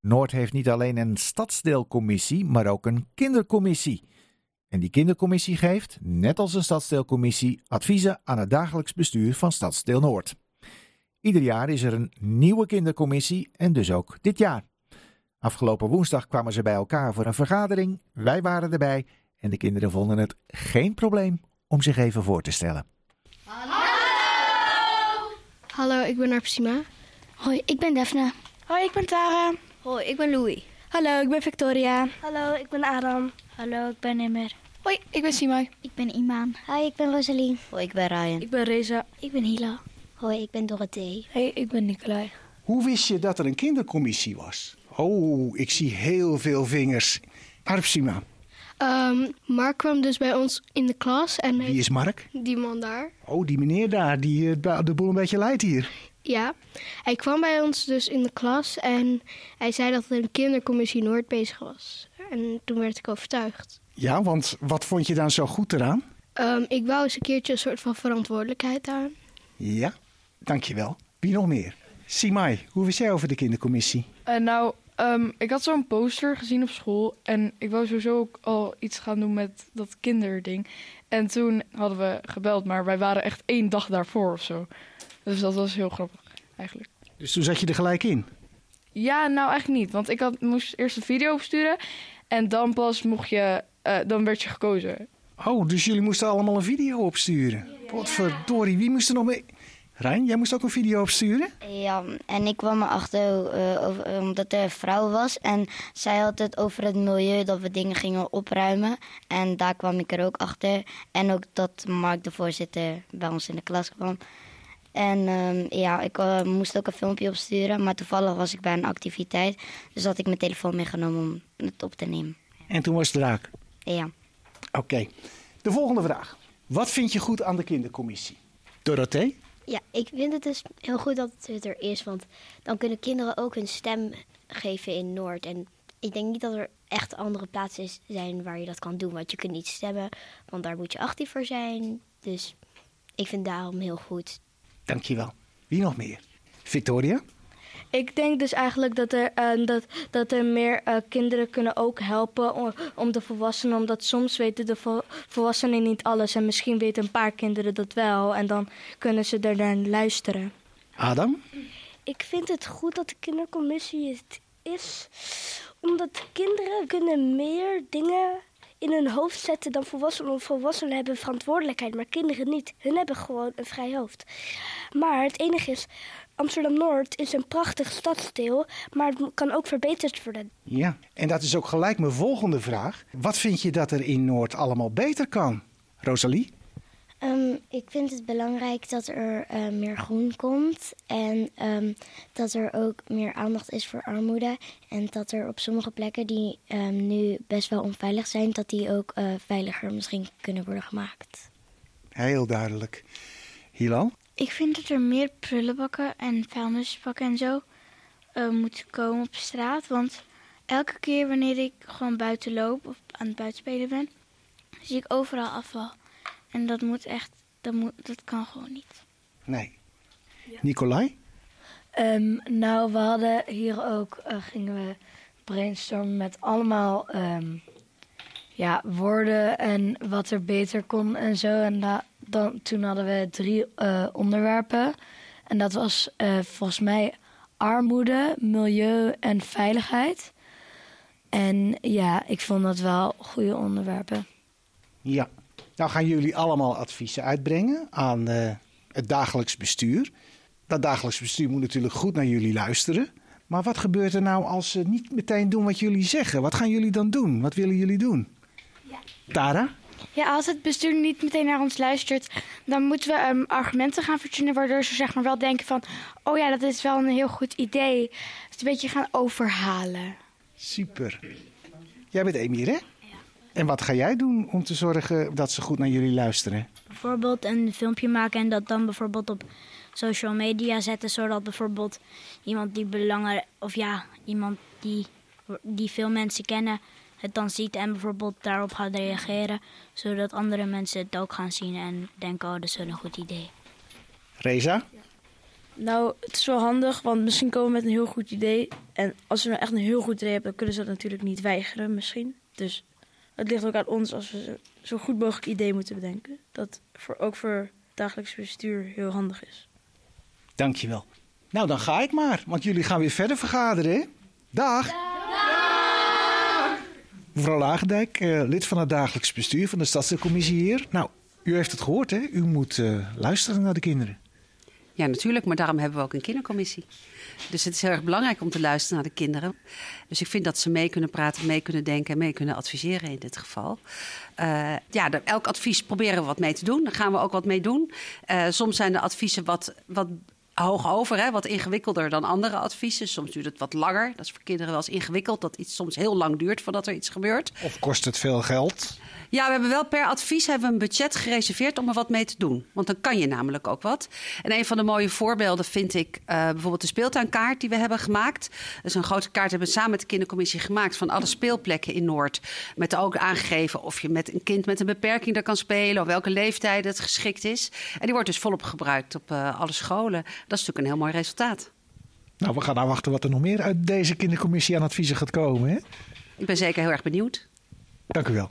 Noord heeft niet alleen een stadsdeelcommissie, maar ook een kindercommissie. En die kindercommissie geeft, net als een stadsdeelcommissie, adviezen aan het dagelijks bestuur van Stadsdeel Noord. Ieder jaar is er een nieuwe kindercommissie en dus ook dit jaar. Afgelopen woensdag kwamen ze bij elkaar voor een vergadering. Wij waren erbij en de kinderen vonden het geen probleem om zich even voor te stellen. Hallo, ik ben Arpsima. Hoi, ik ben Daphne. Hoi, ik ben Tara. Hoi, ik ben Louis. Hallo, ik ben Victoria. Hallo, ik ben Adam. Hallo, ik ben Emmer. Hoi, ik ben Simai. Ik ben Iman. Hi, ik ben Rosalie. Hoi, ik ben Ryan. Ik ben Reza. Ik ben Hila. Hoi, ik ben Dorothee. Hey, ik ben Nicolai. Hoe wist je dat er een kindercommissie was? Oh, ik zie heel veel vingers. Arpsima, Ehm, Mark kwam dus bij ons in de klas en hij- wie is Mark? die man daar. Oh, die meneer daar, die eh, de boel een beetje leidt hier. Ja, hij kwam bij ons dus in de klas en hij zei dat er een kindercommissie Noord bezig was. En toen werd ik overtuigd. Ja, want wat vond je dan zo goed eraan? Ehm, ik wou eens een keertje een soort van verantwoordelijkheid aan. Ja, dankjewel. Wie nog meer? Simai, hoe wist jij over de kindercommissie? Eh, nou, ehm, ik had zo'n poster gezien op school. En ik wou sowieso ook al iets gaan doen met dat kinderding. En toen hadden we gebeld, maar wij waren echt één dag daarvoor of zo. Dus dat was heel grappig, eigenlijk. Dus toen zat je er gelijk in. Ja, nou eigenlijk niet. Want ik had, moest eerst een video opsturen. En dan pas mocht je, eh, dan werd je gekozen. Oh, dus jullie moesten allemaal een video opsturen. Wat verdorie, wie moest er nog mee? Rijn, jij moest ook een video opsturen? Ja, en ik kwam erachter eh, over, omdat er een vrouw was. En zij had het over het milieu, dat we dingen gingen opruimen. En daar kwam ik er ook achter. En ook dat Mark, de voorzitter, bij ons in de klas kwam. En ehm, ja, ik eh, moest ook een filmpje opsturen. Maar toevallig was ik bij een activiteit. Dus had ik mijn telefoon meegenomen om het op te nemen. En toen was het raak. Ja. Oké, de volgende vraag. Wat vind je goed aan de kindercommissie? Dorothee? Ja, ik vind het dus heel goed dat het er is, want dan kunnen kinderen ook hun stem geven in Noord. En ik denk niet dat er echt andere plaatsen zijn waar je dat kan doen, want je kunt niet stemmen, want daar moet je actief voor zijn. Dus ik vind daarom heel goed. Dankjewel. Wie nog meer? Victoria? Ik denk dus eigenlijk dat er, eh, dat, dat er meer eh, kinderen kunnen ook helpen om, om de volwassenen. Omdat soms weten de vol- volwassenen niet alles. En misschien weten een paar kinderen dat wel. En dan kunnen ze er naar luisteren. Adam? Ik vind het goed dat de kindercommissie het is, omdat kinderen kunnen meer dingen in hun hoofd zetten dan volwassenen. Volwassenen hebben verantwoordelijkheid, maar kinderen niet. Hun hebben gewoon een vrij hoofd. Maar het enige is, Amsterdam-Noord is een prachtig stadsdeel, maar het kan ook verbeterd worden. Ja, en dat is ook gelijk mijn volgende vraag. Wat vind je dat er in Noord allemaal beter kan? Rosalie? Ehm, ik vind het belangrijk dat er eh, meer groen komt en ehm, dat er ook meer aandacht is voor armoede. En dat er op sommige plekken die ehm, nu best wel onveilig zijn, dat die ook eh, veiliger misschien kunnen worden gemaakt. Heel duidelijk. Hilal? Ik vind dat er meer prullenbakken en vuilnisbakken en zo eh, moeten komen op straat. Want elke keer wanneer ik gewoon buiten loop of aan het buitenspelen ben, zie ik overal afval. En dat moet echt, dat, moet, dat kan gewoon niet. Nee. Nicolai? Ehm, nou, we hadden hier ook, eh, gingen we brainstormen met allemaal ehm, ja, woorden en wat er beter kon en zo. En da- dan, toen hadden we drie eh, onderwerpen. En dat was eh, volgens mij armoede, milieu en veiligheid. En ja, ik vond dat wel goede onderwerpen. Ja. Nou gaan jullie allemaal adviezen uitbrengen aan eh, het dagelijks bestuur. Dat dagelijks bestuur moet natuurlijk goed naar jullie luisteren. Maar wat gebeurt er nou als ze niet meteen doen wat jullie zeggen? Wat gaan jullie dan doen? Wat willen jullie doen? Tara? Ja, als het bestuur niet meteen naar ons luistert, dan moeten we ehm, argumenten gaan verzinnen waardoor ze zeg maar wel denken van, oh ja, dat is wel een heel goed idee. Het een beetje gaan overhalen. Super. Jij bent Emir, hè? En wat ga jij doen om te zorgen dat ze goed naar jullie luisteren? Bijvoorbeeld een filmpje maken en dat dan bijvoorbeeld op social media zetten, zodat bijvoorbeeld iemand die belangrijk of ja, iemand die, die veel mensen kennen het dan ziet en bijvoorbeeld daarop gaat reageren, zodat andere mensen het ook gaan zien en denken, oh, dat is wel een goed idee. Reza? Nou, het is wel handig, want misschien komen we met een heel goed idee. En als we nou echt een heel goed idee hebben, dan kunnen ze dat natuurlijk niet weigeren misschien. Dus het ligt ook aan ons als we zo goed mogelijk idee moeten bedenken. Dat voor, ook voor dagelijks bestuur heel handig is. Dankjewel. Nou, dan ga ik maar, want jullie gaan weer verder vergaderen, hè? Dag! Mevrouw Lagendijk, eh, lid van het dagelijks bestuur van de stadsdeelcommissie hier. Nou, u heeft het gehoord, hè? U moet eh, luisteren naar de kinderen. Ja, natuurlijk, maar daarom hebben we ook een kindercommissie. Dus het is heel erg belangrijk om te luisteren naar de kinderen. Dus ik vind dat ze mee kunnen praten, mee kunnen denken en mee kunnen adviseren in dit geval. Uh, ja, elk advies proberen we wat mee te doen. Daar gaan we ook wat mee doen. Uh, soms zijn de adviezen wat, wat hoog over, hè, wat ingewikkelder dan andere adviezen. Soms duurt het wat langer. Dat is voor kinderen wel eens ingewikkeld, dat iets soms heel lang duurt voordat er iets gebeurt. Of kost het veel geld? Ja, we hebben wel per advies hebben we een budget gereserveerd om er wat mee te doen. Want dan kan je namelijk ook wat. En een van de mooie voorbeelden vind ik uh, bijvoorbeeld de speeltuinkaart die we hebben gemaakt. Dat is een grote kaart hebben we samen met de kindercommissie gemaakt van alle speelplekken in Noord. Met ook aangegeven of je met een kind met een beperking daar kan spelen, of welke leeftijd het geschikt is. En die wordt dus volop gebruikt op uh, alle scholen. Dat is natuurlijk een heel mooi resultaat. Nou, we gaan nou wachten wat er nog meer uit deze kindercommissie aan adviezen gaat komen. Hè? Ik ben zeker heel erg benieuwd. Dank u wel.